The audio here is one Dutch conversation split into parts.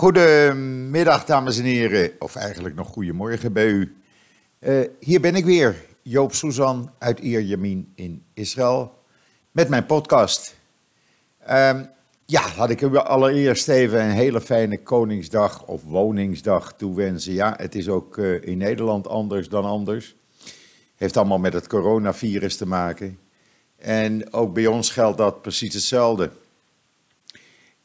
Goedemiddag, dames en heren. Of eigenlijk nog goedemorgen bij u. Uh, hier ben ik weer, Joop Suzan uit Ierjamin in Israël, met mijn podcast. Uh, ja, laat ik u allereerst even een hele fijne Koningsdag of Woningsdag toewensen. Ja, het is ook uh, in Nederland anders dan anders. Heeft allemaal met het coronavirus te maken. En ook bij ons geldt dat precies hetzelfde.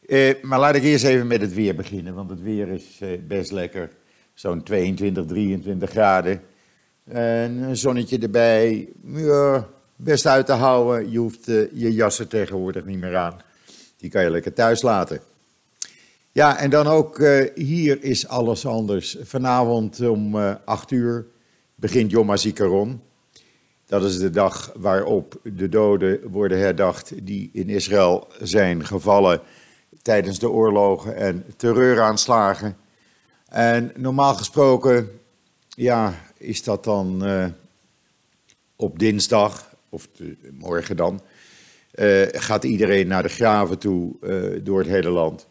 Uh, maar laat ik eerst even met het weer beginnen, want het weer is uh, best lekker. Zo'n 22, 23 graden. En een zonnetje erbij. Best uit te houden. Je hoeft uh, je jassen tegenwoordig niet meer aan. Die kan je lekker thuis laten. Ja, en dan ook hier is alles anders. Vanavond om 8 uur begint Yom HaZikaron. Dat is de dag waarop de doden worden herdacht die in Israël zijn gevallen tijdens de oorlogen en terreuraanslagen. En normaal gesproken, ja, is dat dan uh, op dinsdag, of morgen dan, uh, gaat iedereen naar de graven toe uh, door het hele land.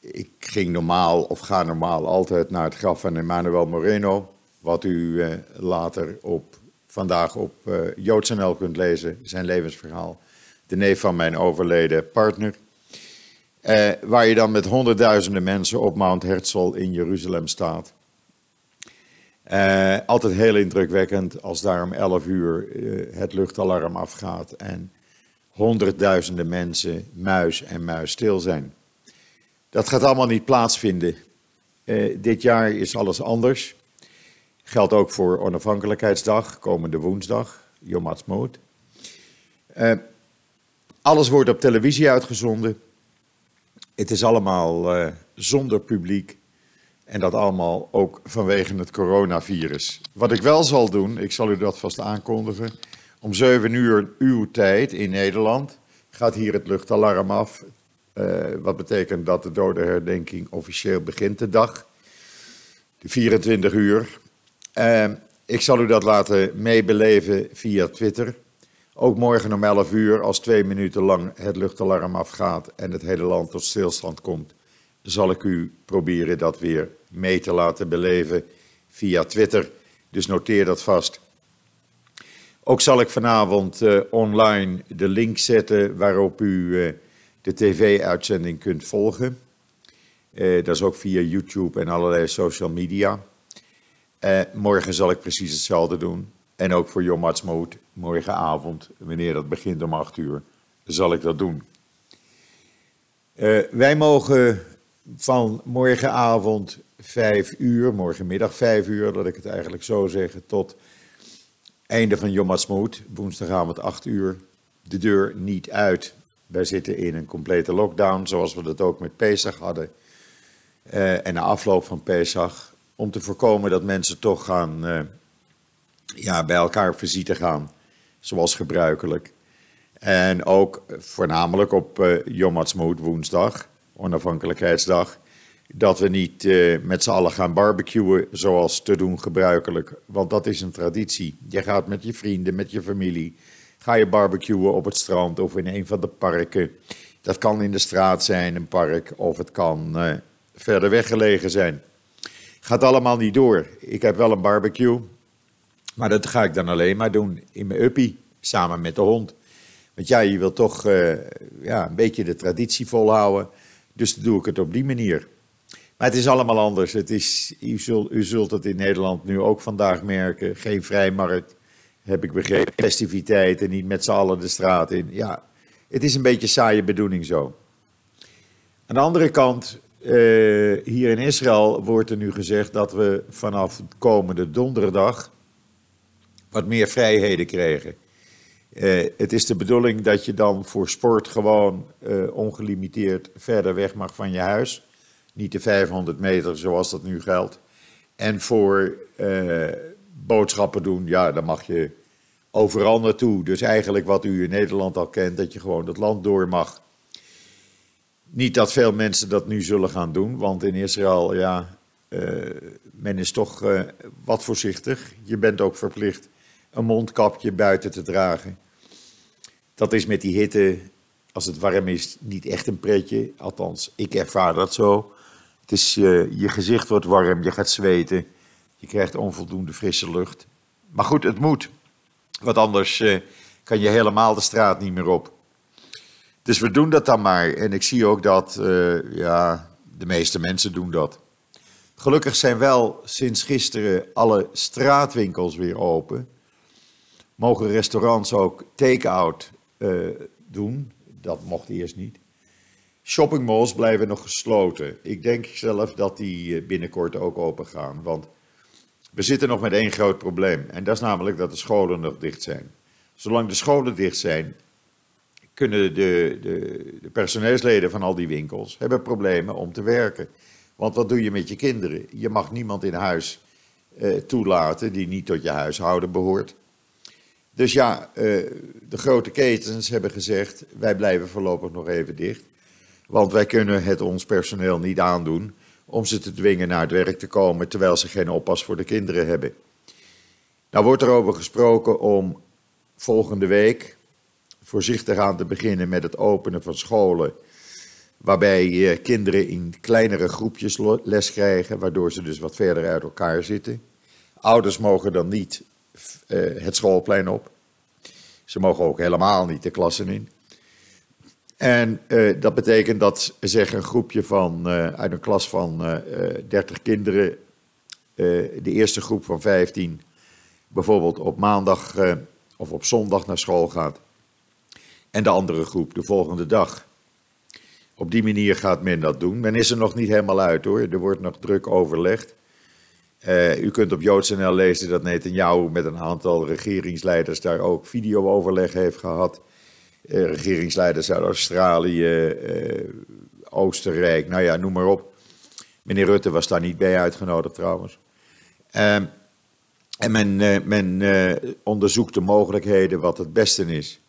Ik ging normaal, of ga normaal, altijd naar het graf van Emmanuel Moreno, wat u later op, vandaag op JoodsNL kunt lezen, zijn levensverhaal. De neef van mijn overleden partner. Uh, waar je dan met honderdduizenden mensen op Mount Herzl in Jeruzalem staat. Uh, altijd heel indrukwekkend als daar om 11 uur uh, het luchtalarm afgaat en honderdduizenden mensen muis en muis stil zijn. Dat gaat allemaal niet plaatsvinden. dit jaar is alles anders. Geldt ook voor Onafhankelijkheidsdag, komende woensdag, Yom Ha'atzmaut. alles wordt op televisie uitgezonden. Het is allemaal uh, zonder publiek. En dat allemaal ook vanwege het coronavirus. Wat ik wel zal doen, ik zal u dat vast aankondigen. Om 7 uur uw tijd in Nederland gaat hier het luchtalarm af. Uh, wat betekent dat de dodenherdenking officieel begint de dag. De 24 uur. Uh, ik zal u dat laten meebeleven via Twitter. Ook morgen om 11 uur, als twee minuten lang het luchtalarm afgaat en het hele land tot stilstand komt, zal ik u proberen dat weer mee te laten beleven via Twitter. Dus noteer dat vast. Ook zal ik vanavond uh, online de link zetten waarop u uh, de tv-uitzending kunt volgen. Uh, dat is ook via YouTube en allerlei social media. morgen zal ik precies hetzelfde doen. En ook voor Ha'atzmaut, morgenavond, wanneer dat begint om 8 uur, zal ik dat doen. Uh, wij mogen van morgenavond 5 uur, morgenmiddag 5 uur, dat ik het eigenlijk zo zeg, tot einde van Ha'atzmaut, woensdagavond 8 uur, de deur niet uit. Wij zitten in een complete lockdown, zoals we dat ook met Pesach hadden. Uh, en na afloop van Pesach, om te voorkomen dat mensen toch gaan uh, ja, bij elkaar visite gaan, zoals gebruikelijk. En ook voornamelijk op uh, Yom Ha'atzmaut woensdag, onafhankelijkheidsdag, dat we niet uh, met z'n allen gaan barbecuen zoals te doen gebruikelijk. Want dat is een traditie. Je gaat met je vrienden, met je familie, ga je barbecuen op het strand of in een van de parken. Dat kan in de straat zijn, een park, of het kan uh, verder weggelegen zijn. Gaat allemaal niet door. Ik heb wel een barbecue, maar dat ga ik dan alleen maar doen in mijn uppie, samen met de hond. Want ja, je wil toch uh, ja, een beetje de traditie volhouden. Dus doe ik het op die manier. Maar het is allemaal anders. Het is, u, zult, u zult het in Nederland nu ook vandaag merken. Geen vrijmarkt, heb ik begrepen. Festiviteiten, niet met z'n allen de straat in. Ja, het is een beetje saaie bedoeling zo. Aan de andere kant, uh, hier in Israël wordt er nu gezegd dat we vanaf komende donderdag wat meer vrijheden kregen. Uh, het is de bedoeling dat je dan voor sport gewoon uh, ongelimiteerd verder weg mag van je huis. Niet de 500 meter zoals dat nu geldt. En voor uh, boodschappen doen, ja, dan mag je overal naartoe. Dus eigenlijk wat u in Nederland al kent, dat je gewoon het land door mag. Niet dat veel mensen dat nu zullen gaan doen, want in Israël, ja, men is toch wat voorzichtig. Je bent ook verplicht een mondkapje buiten te dragen. Dat is met die hitte, als het warm is, niet echt een pretje. Althans, ik ervaar dat zo. Het is, je gezicht wordt warm, je gaat zweten, je krijgt onvoldoende frisse lucht. Maar goed, het moet. Want anders kan je helemaal de straat niet meer op. Dus we doen dat dan maar. En ik zie ook dat ja, de meeste mensen doen dat. Gelukkig zijn wel sinds gisteren alle straatwinkels weer open. Mogen restaurants ook take-out uh, doen. Dat mocht eerst niet. Shoppingmalls blijven nog gesloten. Ik denk zelf dat die eh, binnenkort ook open gaan. Want we zitten nog met één groot probleem. En dat is namelijk dat de scholen nog dicht zijn. Zolang de scholen dicht zijn, kunnen de, de, de personeelsleden van al die winkels hebben problemen om te werken. Want wat doe je met je kinderen? Je mag niemand in huis eh, toelaten die niet tot je huishouden behoort. Dus ja, eh, de grote ketens hebben gezegd: wij blijven voorlopig nog even dicht. Want wij kunnen het ons personeel niet aandoen om ze te dwingen naar het werk te komen terwijl ze geen oppas voor de kinderen hebben. Nou wordt er over gesproken om volgende week voorzichtig aan te beginnen met het openen van scholen waarbij eh, kinderen in kleinere groepjes les krijgen, waardoor ze dus wat verder uit elkaar zitten. Ouders mogen dan niet eh, het schoolplein op. Ze mogen ook helemaal niet de klassen in. En uh, dat betekent dat zeg een groepje van, uh, uit een klas van uh, 30 kinderen, de eerste groep van 15, bijvoorbeeld op maandag of op zondag naar school gaat. En de andere groep de volgende dag. Op die manier gaat men dat doen. Men is er nog niet helemaal uit hoor. Er wordt nog druk overlegd. Uh, u kunt op joods.nl lezen dat Netanyahu met een aantal regeringsleiders daar ook video-overleg heeft gehad. Uh, regeringsleiders uit Australië, uh, Oostenrijk, nou ja, noem maar op. Meneer Rutte was daar niet bij uitgenodigd trouwens. Ehm, en men, men onderzoekt de mogelijkheden wat het beste is.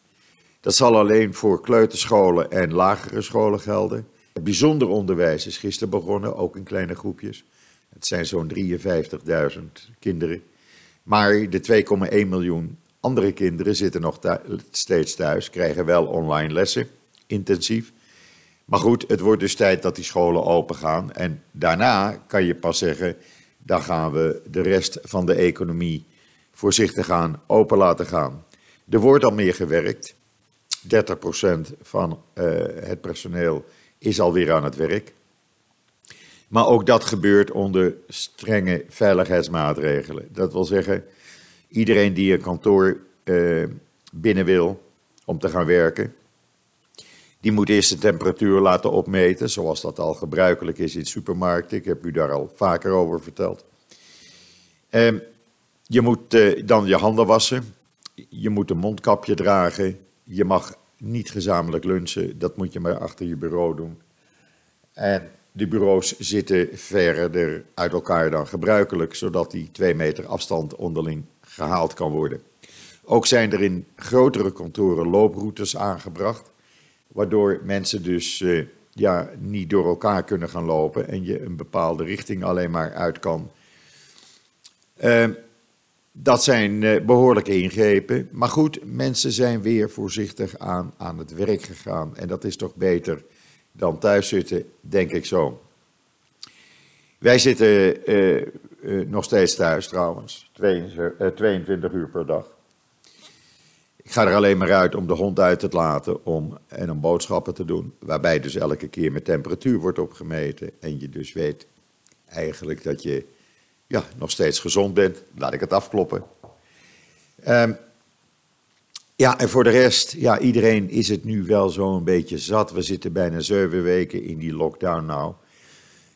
Dat zal alleen voor kleuterscholen en lagere scholen gelden. Het bijzonder onderwijs is gisteren begonnen, ook in kleine groepjes. Het zijn zo'n 53.000 kinderen. Maar de 2,1 miljoen andere kinderen zitten nog steeds thuis, krijgen wel online lessen, intensief. Maar goed, het wordt dus tijd dat die scholen open gaan. En daarna kan je pas zeggen, dan gaan we de rest van de economie voorzichtig aan open laten gaan. Er wordt al meer gewerkt. 30% van uh, het personeel is alweer aan het werk. Maar ook dat gebeurt onder strenge veiligheidsmaatregelen. Dat wil zeggen, iedereen die een kantoor uh, binnen wil om te gaan werken, die moet eerst de temperatuur laten opmeten, zoals dat al gebruikelijk is in supermarkten. Ik heb u daar al vaker over verteld. Uh, je moet uh, dan je handen wassen, je moet een mondkapje dragen, je mag niet gezamenlijk lunchen, dat moet je maar achter je bureau doen. En de bureaus zitten verder uit elkaar dan gebruikelijk, zodat die twee meter afstand onderling gehaald kan worden. Ook zijn er in grotere kantoren looproutes aangebracht, waardoor mensen dus uh, ja, niet door elkaar kunnen gaan lopen en je een bepaalde richting alleen maar uit kan. Uh, dat zijn uh, behoorlijke ingrepen. Maar goed, mensen zijn weer voorzichtig aan, aan het werk gegaan. En dat is toch beter dan thuis zitten, denk ik zo. Wij zitten uh, uh, nog steeds thuis trouwens, 22 uur per dag. Ik ga er alleen maar uit om de hond uit te laten om, en om boodschappen te doen. Waarbij dus elke keer met temperatuur wordt opgemeten. En je dus weet eigenlijk dat je ja, nog steeds gezond bent. Laat ik het afkloppen. Um, ja, en voor de rest, ja, iedereen is het nu wel zo'n beetje zat. We zitten bijna zeven weken in die lockdown nou.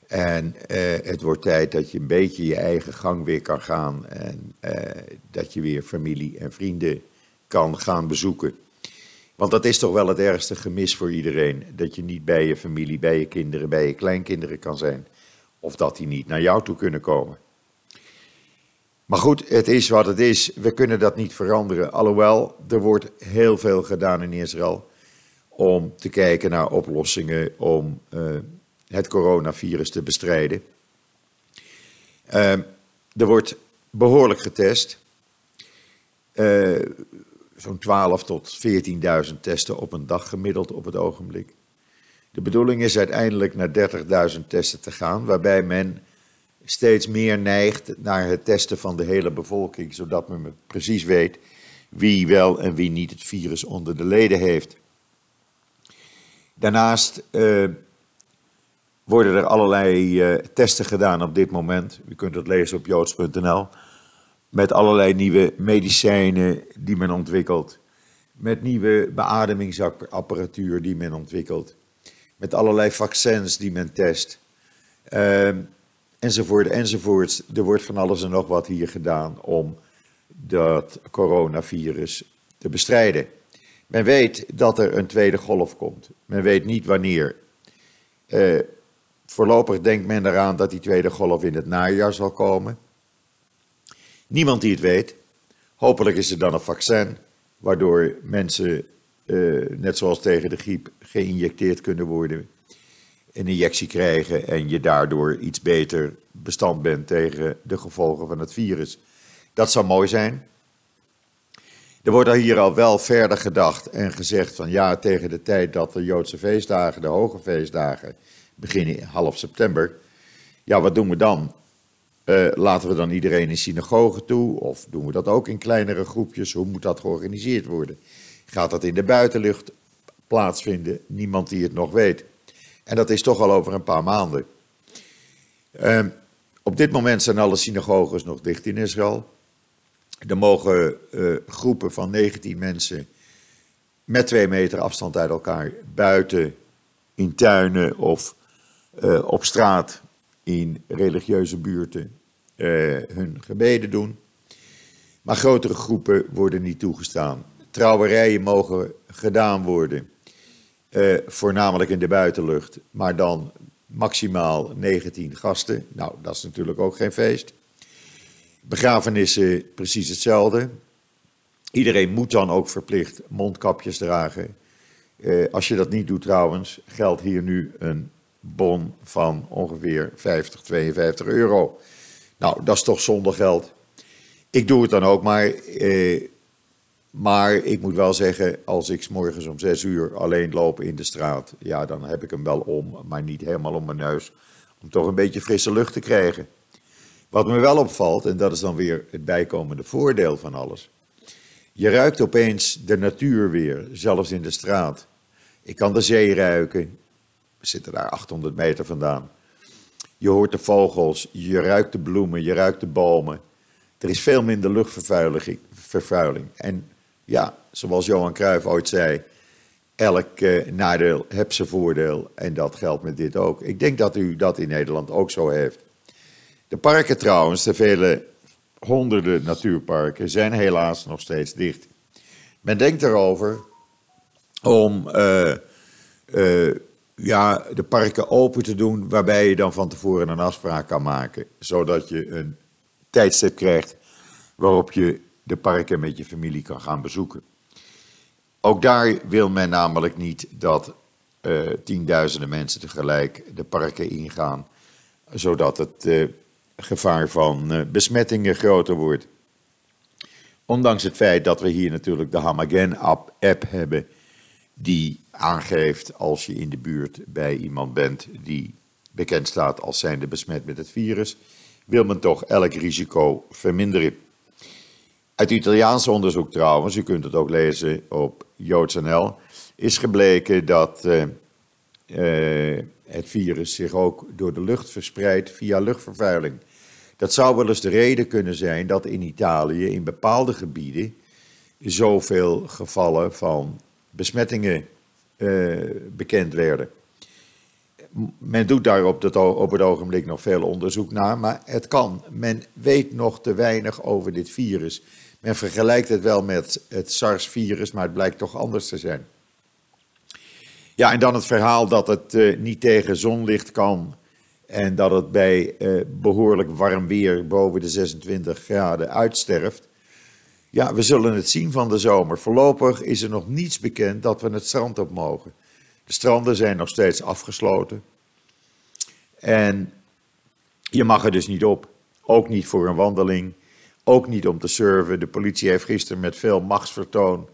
En uh, het wordt tijd dat je een beetje je eigen gang weer kan gaan. En uh, dat je weer familie en vrienden kan gaan bezoeken. Want dat is toch wel het ergste gemis voor iedereen. Dat je niet bij je familie, bij je kinderen, bij je kleinkinderen kan zijn. Of dat die niet naar jou toe kunnen komen. Maar goed, het is wat het is. We kunnen dat niet veranderen. Alhoewel, er wordt heel veel gedaan in Israël om te kijken naar oplossingen om uh, het coronavirus te bestrijden. Uh, er wordt behoorlijk getest. Uh, Zo'n 12 tot 14.000 testen op een dag gemiddeld op het ogenblik. De bedoeling is uiteindelijk naar 30.000 testen te gaan, waarbij men steeds meer neigt naar het testen van de hele bevolking, zodat men precies weet wie wel en wie niet het virus onder de leden heeft. Daarnaast uh, worden er allerlei uh, testen gedaan op dit moment. U kunt het lezen op joods.nl. Met allerlei nieuwe medicijnen die men ontwikkelt. Met nieuwe beademingsapparatuur die men ontwikkelt. Met allerlei vaccins die men test. Uh, enzovoort, enzovoort. Er wordt van alles en nog wat hier gedaan om dat coronavirus te bestrijden. Men weet dat er een tweede golf komt. Men weet niet wanneer. Uh, voorlopig denkt men eraan dat die tweede golf in het najaar zal komen. Niemand die het weet. Hopelijk is er dan een vaccin, waardoor mensen, uh, net zoals tegen de griep, geïnjecteerd kunnen worden. Een injectie krijgen en je daardoor iets beter bestand bent tegen de gevolgen van het virus. Dat zou mooi zijn. Er wordt er hier al wel verder gedacht en gezegd van ja, tegen de tijd dat de Joodse feestdagen, de hoge feestdagen, beginnen half september. Ja, wat doen we dan? Uh, laten we dan iedereen in synagoge toe? Of doen we dat ook in kleinere groepjes? Hoe moet dat georganiseerd worden? Gaat dat in de buitenlucht plaatsvinden? Niemand die het nog weet. En dat is toch al over een paar maanden. Uh, op dit moment zijn alle synagoges nog dicht in Israël. Er mogen uh, groepen van 19 mensen met twee meter afstand uit elkaar buiten, in tuinen of uh, op straat in religieuze buurten uh, hun gebeden doen. Maar grotere groepen worden niet toegestaan. Trouwerijen mogen gedaan worden, voornamelijk in de buitenlucht, maar dan maximaal 19 gasten. Nou, dat is natuurlijk ook geen feest. Begrafenissen precies hetzelfde. Iedereen moet dan ook verplicht mondkapjes dragen. Eh, als je dat niet doet trouwens, geldt hier nu een bon van ongeveer 50, 52 euro. Nou, dat is toch zonder geld. Ik doe het dan ook maar. Eh, maar ik moet wel zeggen, als ik morgens om 6 uur alleen loop in de straat, ja, dan heb ik hem wel om, maar niet helemaal om mijn neus. Om toch een beetje frisse lucht te krijgen. Wat me wel opvalt, en dat is dan weer het bijkomende voordeel van alles. Je ruikt opeens de natuur weer, zelfs in de straat. Ik kan de zee ruiken. We zitten daar 800 meter vandaan. Je hoort de vogels, je ruikt de bloemen, je ruikt de bomen. Er is veel minder luchtvervuiling. En ja, zoals Johan Cruijff ooit zei, elk eh, nadeel heeft zijn voordeel. En dat geldt met dit ook. Ik denk dat u dat in Nederland ook zo heeft. De parken trouwens, de vele honderden natuurparken, zijn helaas nog steeds dicht. Men denkt erover om uh, uh, ja, de parken open te doen, waarbij je dan van tevoren een afspraak kan maken, zodat je een tijdstip krijgt waarop je de parken met je familie kan gaan bezoeken. Ook daar wil men namelijk niet dat uh, tienduizenden mensen tegelijk de parken ingaan, zodat het gevaar van uh, besmettingen groter wordt. Ondanks het feit dat we hier natuurlijk de Hamagen-app hebben, die aangeeft als je in de buurt bij iemand bent die bekend staat als zijnde besmet met het virus, wil men toch elk risico verminderen. Uit Italiaans onderzoek trouwens, u kunt het ook lezen op JoodsNL, is gebleken dat uh, uh, het virus zich ook door de lucht verspreidt via luchtvervuiling. Dat zou wel eens de reden kunnen zijn dat in Italië in bepaalde gebieden zoveel gevallen van besmettingen uh, bekend werden. Men doet daar op het ogenblik nog veel onderzoek naar, maar het kan. Men weet nog te weinig over dit virus. Men vergelijkt het wel met het SARS-virus, maar het blijkt toch anders te zijn. Ja, en dan het verhaal dat het uh, niet tegen zonlicht kan en dat het bij uh, behoorlijk warm weer boven de 26 graden uitsterft. Ja, we zullen het zien van de zomer. Voorlopig is er nog niets bekend dat we het strand op mogen. De stranden zijn nog steeds afgesloten. En je mag er dus niet op. Ook niet voor een wandeling. Ook niet om te surfen. De politie heeft gisteren met veel machtsvertoon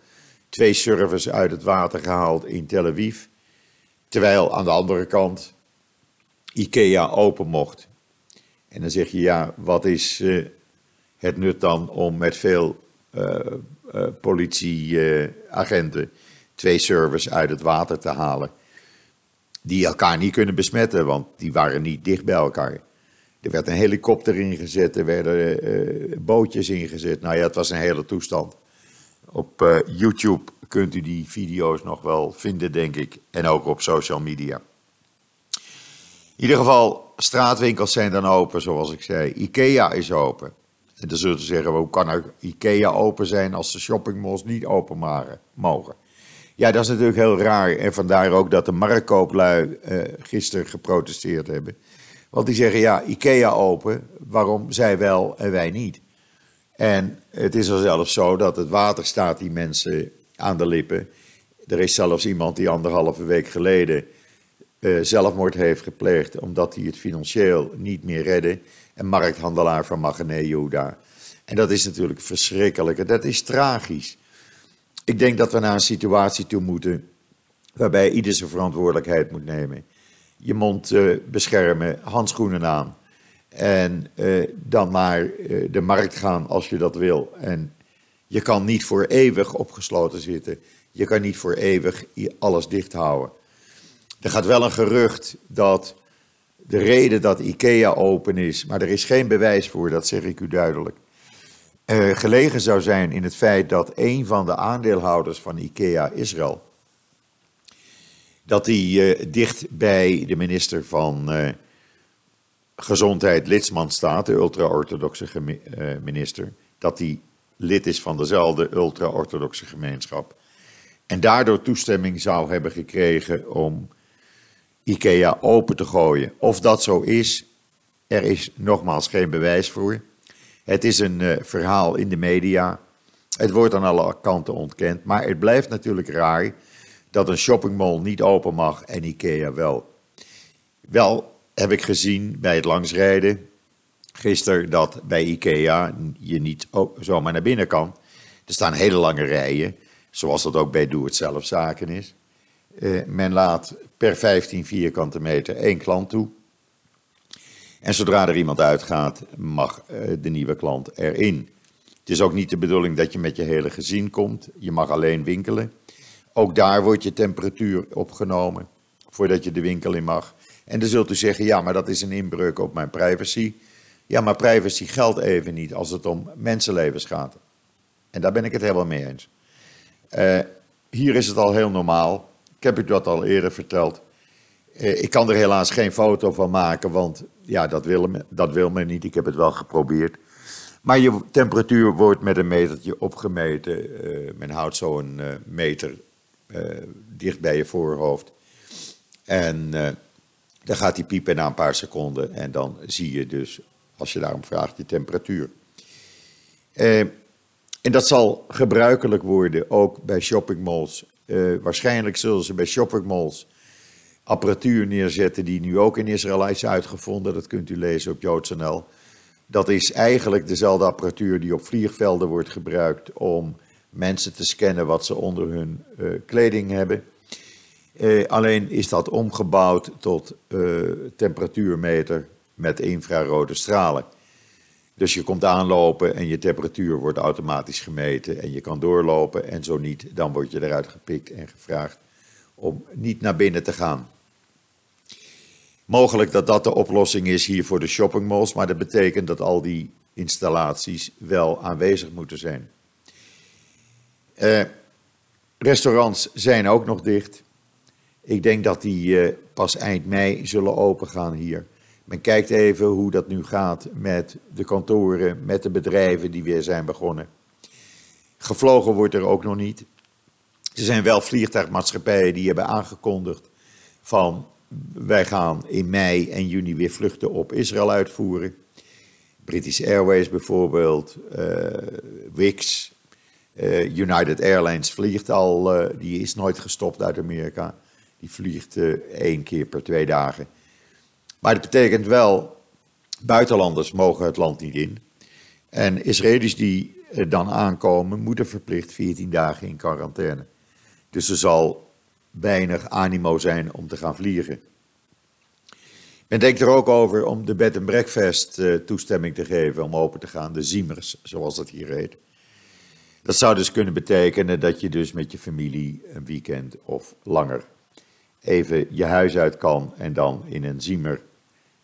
twee surfers uit het water gehaald in Tel Aviv. Terwijl aan de andere kant IKEA open mocht. En dan zeg je, ja, wat is uh, het nut dan om met veel uh, uh, politieagenten twee servers uit het water te halen? Die elkaar niet kunnen besmetten, want die waren niet dicht bij elkaar. Er werd een helikopter ingezet, er werden bootjes ingezet. Nou ja, het was een hele toestand. Op YouTube kunt u die video's nog wel vinden, denk ik. En ook op social media. In ieder geval, straatwinkels zijn dan open, zoals ik zei. IKEA is open. En dan zullen ze zeggen, hoe kan er IKEA open zijn als de shoppingmalls niet open mogen? Ja, dat is natuurlijk heel raar. En vandaar ook dat de marktkooplui uh, gisteren geprotesteerd hebben. Want die zeggen, ja, IKEA open, waarom zij wel en wij niet? En het is er zelfs zo dat het water staat die mensen aan de lippen. Er is zelfs iemand die anderhalve week geleden uh, zelfmoord heeft gepleegd omdat hij het financieel niet meer redde. Een markthandelaar van Magene daar. En dat is natuurlijk verschrikkelijk en dat is tragisch. Ik denk dat we naar een situatie toe moeten waarbij ieder zijn verantwoordelijkheid moet nemen. Je mond uh, beschermen, handschoenen aan. En uh, dan maar uh, de markt gaan als je dat wil. En je kan niet voor eeuwig opgesloten zitten. Je kan niet voor eeuwig alles dicht houden. Er gaat wel een gerucht dat de reden dat IKEA open is, maar er is geen bewijs voor, dat zeg ik u duidelijk, gelegen zou zijn in het feit dat een van de aandeelhouders van IKEA Israël, dat die uh, dicht bij de minister van uh, Gezondheid Lidsman staat, de ultra-orthodoxe minister, dat die lid is van dezelfde ultra-orthodoxe gemeenschap. En daardoor toestemming zou hebben gekregen om IKEA open te gooien. Of dat zo is, er is nogmaals geen bewijs voor. Het is een verhaal in de media. Het wordt aan alle kanten ontkend. Maar het blijft natuurlijk raar dat een shoppingmall niet open mag en IKEA wel. Wel heb ik gezien bij het langsrijden gisteren dat bij IKEA je niet zomaar naar binnen kan. Er staan hele lange rijen, zoals dat ook bij doe-het-zelf zaken is. Uh, men laat per 15 vierkante meter één klant toe. En zodra er iemand uitgaat, mag uh, de nieuwe klant erin. Het is ook niet de bedoeling dat je met je hele gezin komt. Je mag alleen winkelen. Ook daar wordt je temperatuur opgenomen voordat je de winkel in mag. En dan zult u zeggen, ja, maar dat is een inbreuk op mijn privacy. Ja, maar privacy geldt even niet als het om mensenlevens gaat. En daar ben ik het helemaal mee eens. Uh, hier is het al heel normaal. Ik heb u dat al eerder verteld. Uh, ik kan er helaas geen foto van maken, want ja, dat wil, me, dat wil men niet. Ik heb het wel geprobeerd. Maar je temperatuur wordt met een metertje opgemeten. Uh, men houdt zo'n meter dicht bij je voorhoofd. En dan gaat die piepen na een paar seconden. En dan zie je dus als je daarom vraagt, je temperatuur. Eh, en dat zal gebruikelijk worden ook bij shoppingmalls. Waarschijnlijk zullen ze bij shoppingmalls apparatuur neerzetten die nu ook in Israël is uitgevonden. Dat kunt u lezen op joods.nl. Dat is eigenlijk dezelfde apparatuur die op vliegvelden wordt gebruikt om mensen te scannen wat ze onder hun uh, kleding hebben. Uh, alleen is dat omgebouwd tot temperatuurmeter met infrarode stralen. Dus je komt aanlopen en je temperatuur wordt automatisch gemeten en je kan doorlopen en zo niet, dan word je eruit gepikt en gevraagd om niet naar binnen te gaan. Mogelijk dat dat de oplossing is hier voor de shoppingmalls, maar dat betekent dat al die installaties wel aanwezig moeten zijn. Uh, restaurants zijn ook nog dicht. Ik denk dat die uh, pas eind mei zullen opengaan hier. Men kijkt even hoe dat nu gaat met de kantoren, met de bedrijven die weer zijn begonnen. Gevlogen wordt er ook nog niet. Er zijn wel vliegtuigmaatschappijen die hebben aangekondigd van wij gaan in mei en juni weer vluchten op Israël uitvoeren. British Airways bijvoorbeeld, uh, Wix, uh, United Airlines vliegt al, uh, die is nooit gestopt uit Amerika. Die vliegt één keer per twee dagen. Maar dat betekent wel, buitenlanders mogen het land niet in. En Israëli's die dan aankomen, moeten verplicht 14 dagen in quarantaine. Dus er zal weinig animo zijn om te gaan vliegen. Men denkt er ook over om de bed and breakfast uh, toestemming te geven om open te gaan, de Ziemers, zoals dat hier heet. Dat zou dus kunnen betekenen dat je dus met je familie een weekend of langer even je huis uit kan en dan in een Ziemer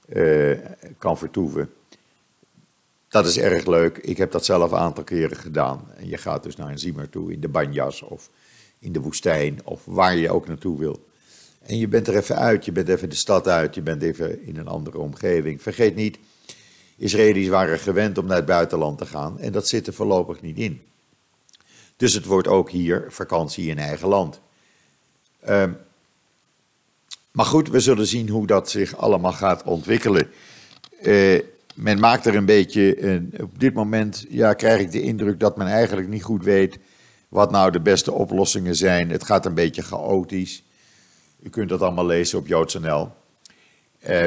uh, kan vertoeven. Dat is erg leuk. Ik heb dat zelf een aantal keren gedaan. En je gaat dus naar een Ziemer toe in de Banjas of in de woestijn of waar je ook naartoe wil. En je bent er even uit, je bent even de stad uit, je bent even in een andere omgeving. Vergeet niet, Israëli's waren gewend om naar het buitenland te gaan en dat zit er voorlopig niet in. Dus het wordt ook hier vakantie in eigen land. Uh, maar goed, we zullen zien hoe dat zich allemaal gaat ontwikkelen. Uh, men maakt er een beetje, uh, op dit moment ja, krijg ik de indruk dat men eigenlijk niet goed weet wat nou de beste oplossingen zijn. Het gaat een beetje chaotisch. U kunt dat allemaal lezen op JoodsNL. Uh,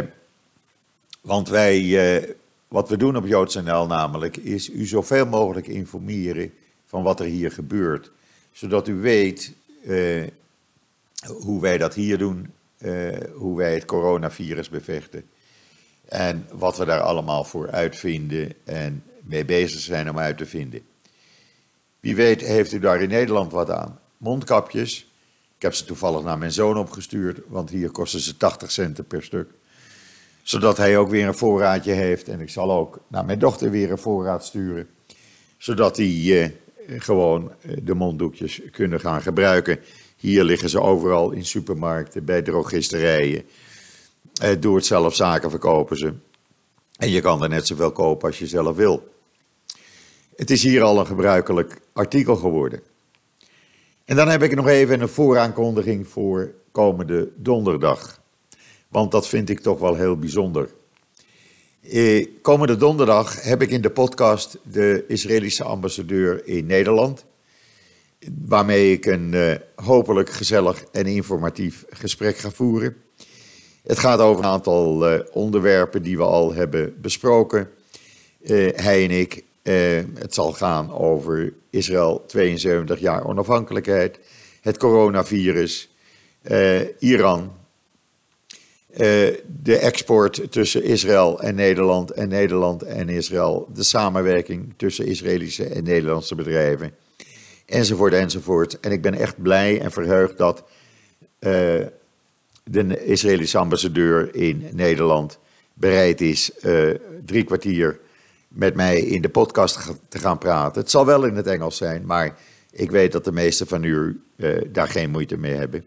want wij, wat we doen op JoodsNL namelijk, is u zoveel mogelijk informeren van wat er hier gebeurt. Zodat u weet hoe wij dat hier doen, uh, hoe wij het coronavirus bevechten. En wat we daar allemaal voor uitvinden en mee bezig zijn om uit te vinden. Wie weet heeft u daar in Nederland wat aan. Mondkapjes. Ik heb ze toevallig naar mijn zoon opgestuurd, want hier kosten ze 80 centen per stuk. Zodat hij ook weer een voorraadje heeft. En ik zal ook naar mijn dochter weer een voorraad sturen. Zodat die uh, gewoon eh, de monddoekjes kunnen gaan gebruiken. Hier liggen ze overal in supermarkten, bij drogisterijen. Eh, doe het zelf zaken verkopen ze. En je kan er net zoveel kopen als je zelf wil. Het is hier al een gebruikelijk artikel geworden. En dan heb ik nog even een vooraankondiging voor komende donderdag. Want dat vind ik toch wel heel bijzonder. Eh, komende donderdag heb ik in de podcast de Israëlische ambassadeur in Nederland waarmee ik een uh, hopelijk gezellig en informatief gesprek ga voeren. Het gaat over een aantal uh, onderwerpen die we al hebben besproken, uh, hij en ik. het zal gaan over Israël 72 jaar onafhankelijkheid, het coronavirus, Iran, de export tussen Israël en Nederland en Nederland en Israël, de samenwerking tussen Israëlische en Nederlandse bedrijven enzovoort, enzovoort. En ik ben echt blij en verheugd dat uh, de Israëlische ambassadeur in Nederland bereid is uh, drie kwartier met mij in de podcast te gaan praten. Het zal wel in het Engels zijn, maar ik weet dat de meesten van u daar geen moeite mee hebben.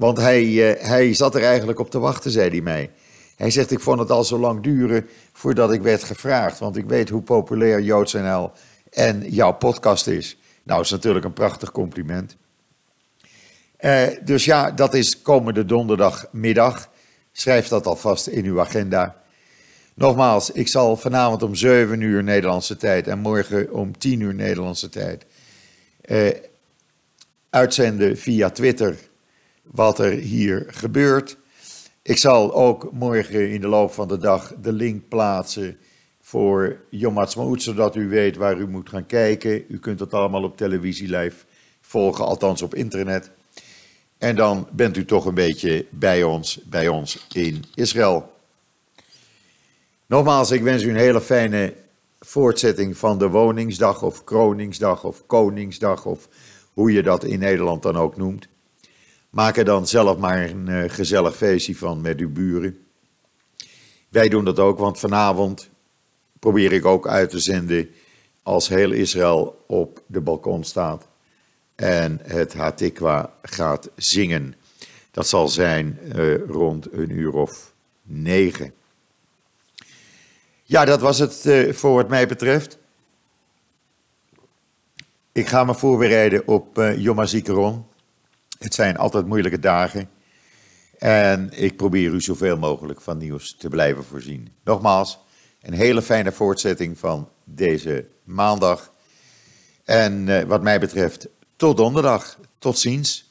Want hij, hij zat er eigenlijk op te wachten, zei hij mij. Hij zegt, ik vond het al zo lang duren voordat ik werd gevraagd. Want ik weet hoe populair JoodsNL en jouw podcast is. Nou, is natuurlijk een prachtig compliment. Uh, dus ja, dat is komende donderdagmiddag. Schrijf dat alvast in uw agenda. Nogmaals, ik zal vanavond om 7 uur Nederlandse tijd en morgen om 10 uur Nederlandse tijd uh, uitzenden via Twitter wat er hier gebeurt. Ik zal ook morgen in de loop van de dag de link plaatsen voor Yom Ha'atzmaut, zodat u weet waar u moet gaan kijken. U kunt het allemaal op televisie live volgen, althans op internet. En dan bent u toch een beetje bij ons, bij ons in Israël. Nogmaals, ik wens u een hele fijne voortzetting van de woningsdag of kroningsdag of koningsdag of hoe je dat in Nederland dan ook noemt. Maak er dan zelf maar een uh, gezellig feestje van met uw buren. Wij doen dat ook, want vanavond probeer ik ook uit te zenden als heel Israël op de balkon staat en het Hatikwa gaat zingen. Dat zal zijn uh, rond een uur of negen. Ja, dat was het uh, voor wat mij betreft. Ik ga me voorbereiden op uh, Yom HaZikaron. Het zijn altijd moeilijke dagen. En ik probeer u zoveel mogelijk van nieuws te blijven voorzien. Nogmaals, een hele fijne voortzetting van deze maandag. En uh, wat mij betreft, tot donderdag. Tot ziens.